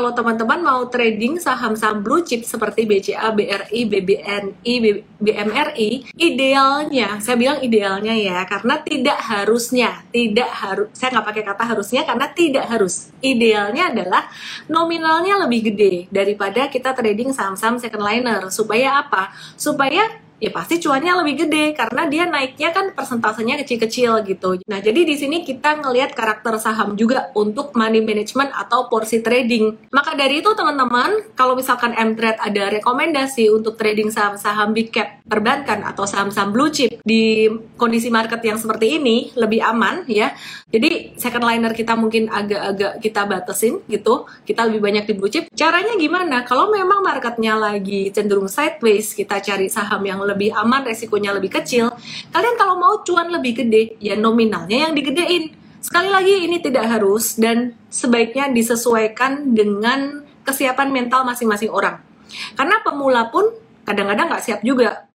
kalau teman-teman mau trading saham-saham blue chip seperti BCA, BRI, BBNI, BMRI, idealnya, saya bilang idealnya ya, karena tidak harusnya, tidak harus, saya nggak pakai kata harusnya karena tidak harus. Idealnya adalah nominalnya lebih gede daripada kita trading saham-saham second liner. Supaya apa? Supaya ya pasti cuannya lebih gede karena dia naiknya kan persentasenya kecil-kecil gitu. Nah, jadi di sini kita ngelihat karakter saham juga untuk money management atau porsi trading. Maka dari itu teman-teman, kalau misalkan Mtrade ada rekomendasi untuk trading saham-saham big cap perbankan atau saham-saham blue chip di kondisi market yang seperti ini lebih aman ya. Jadi second liner kita mungkin agak-agak kita batasin gitu. Kita lebih banyak di blue chip. Caranya gimana? Kalau memang marketnya lagi cenderung sideways, kita cari saham yang lebih aman, resikonya lebih kecil. Kalian kalau mau cuan lebih gede, ya nominalnya yang digedein. Sekali lagi ini tidak harus dan sebaiknya disesuaikan dengan kesiapan mental masing-masing orang. Karena pemula pun kadang-kadang nggak siap juga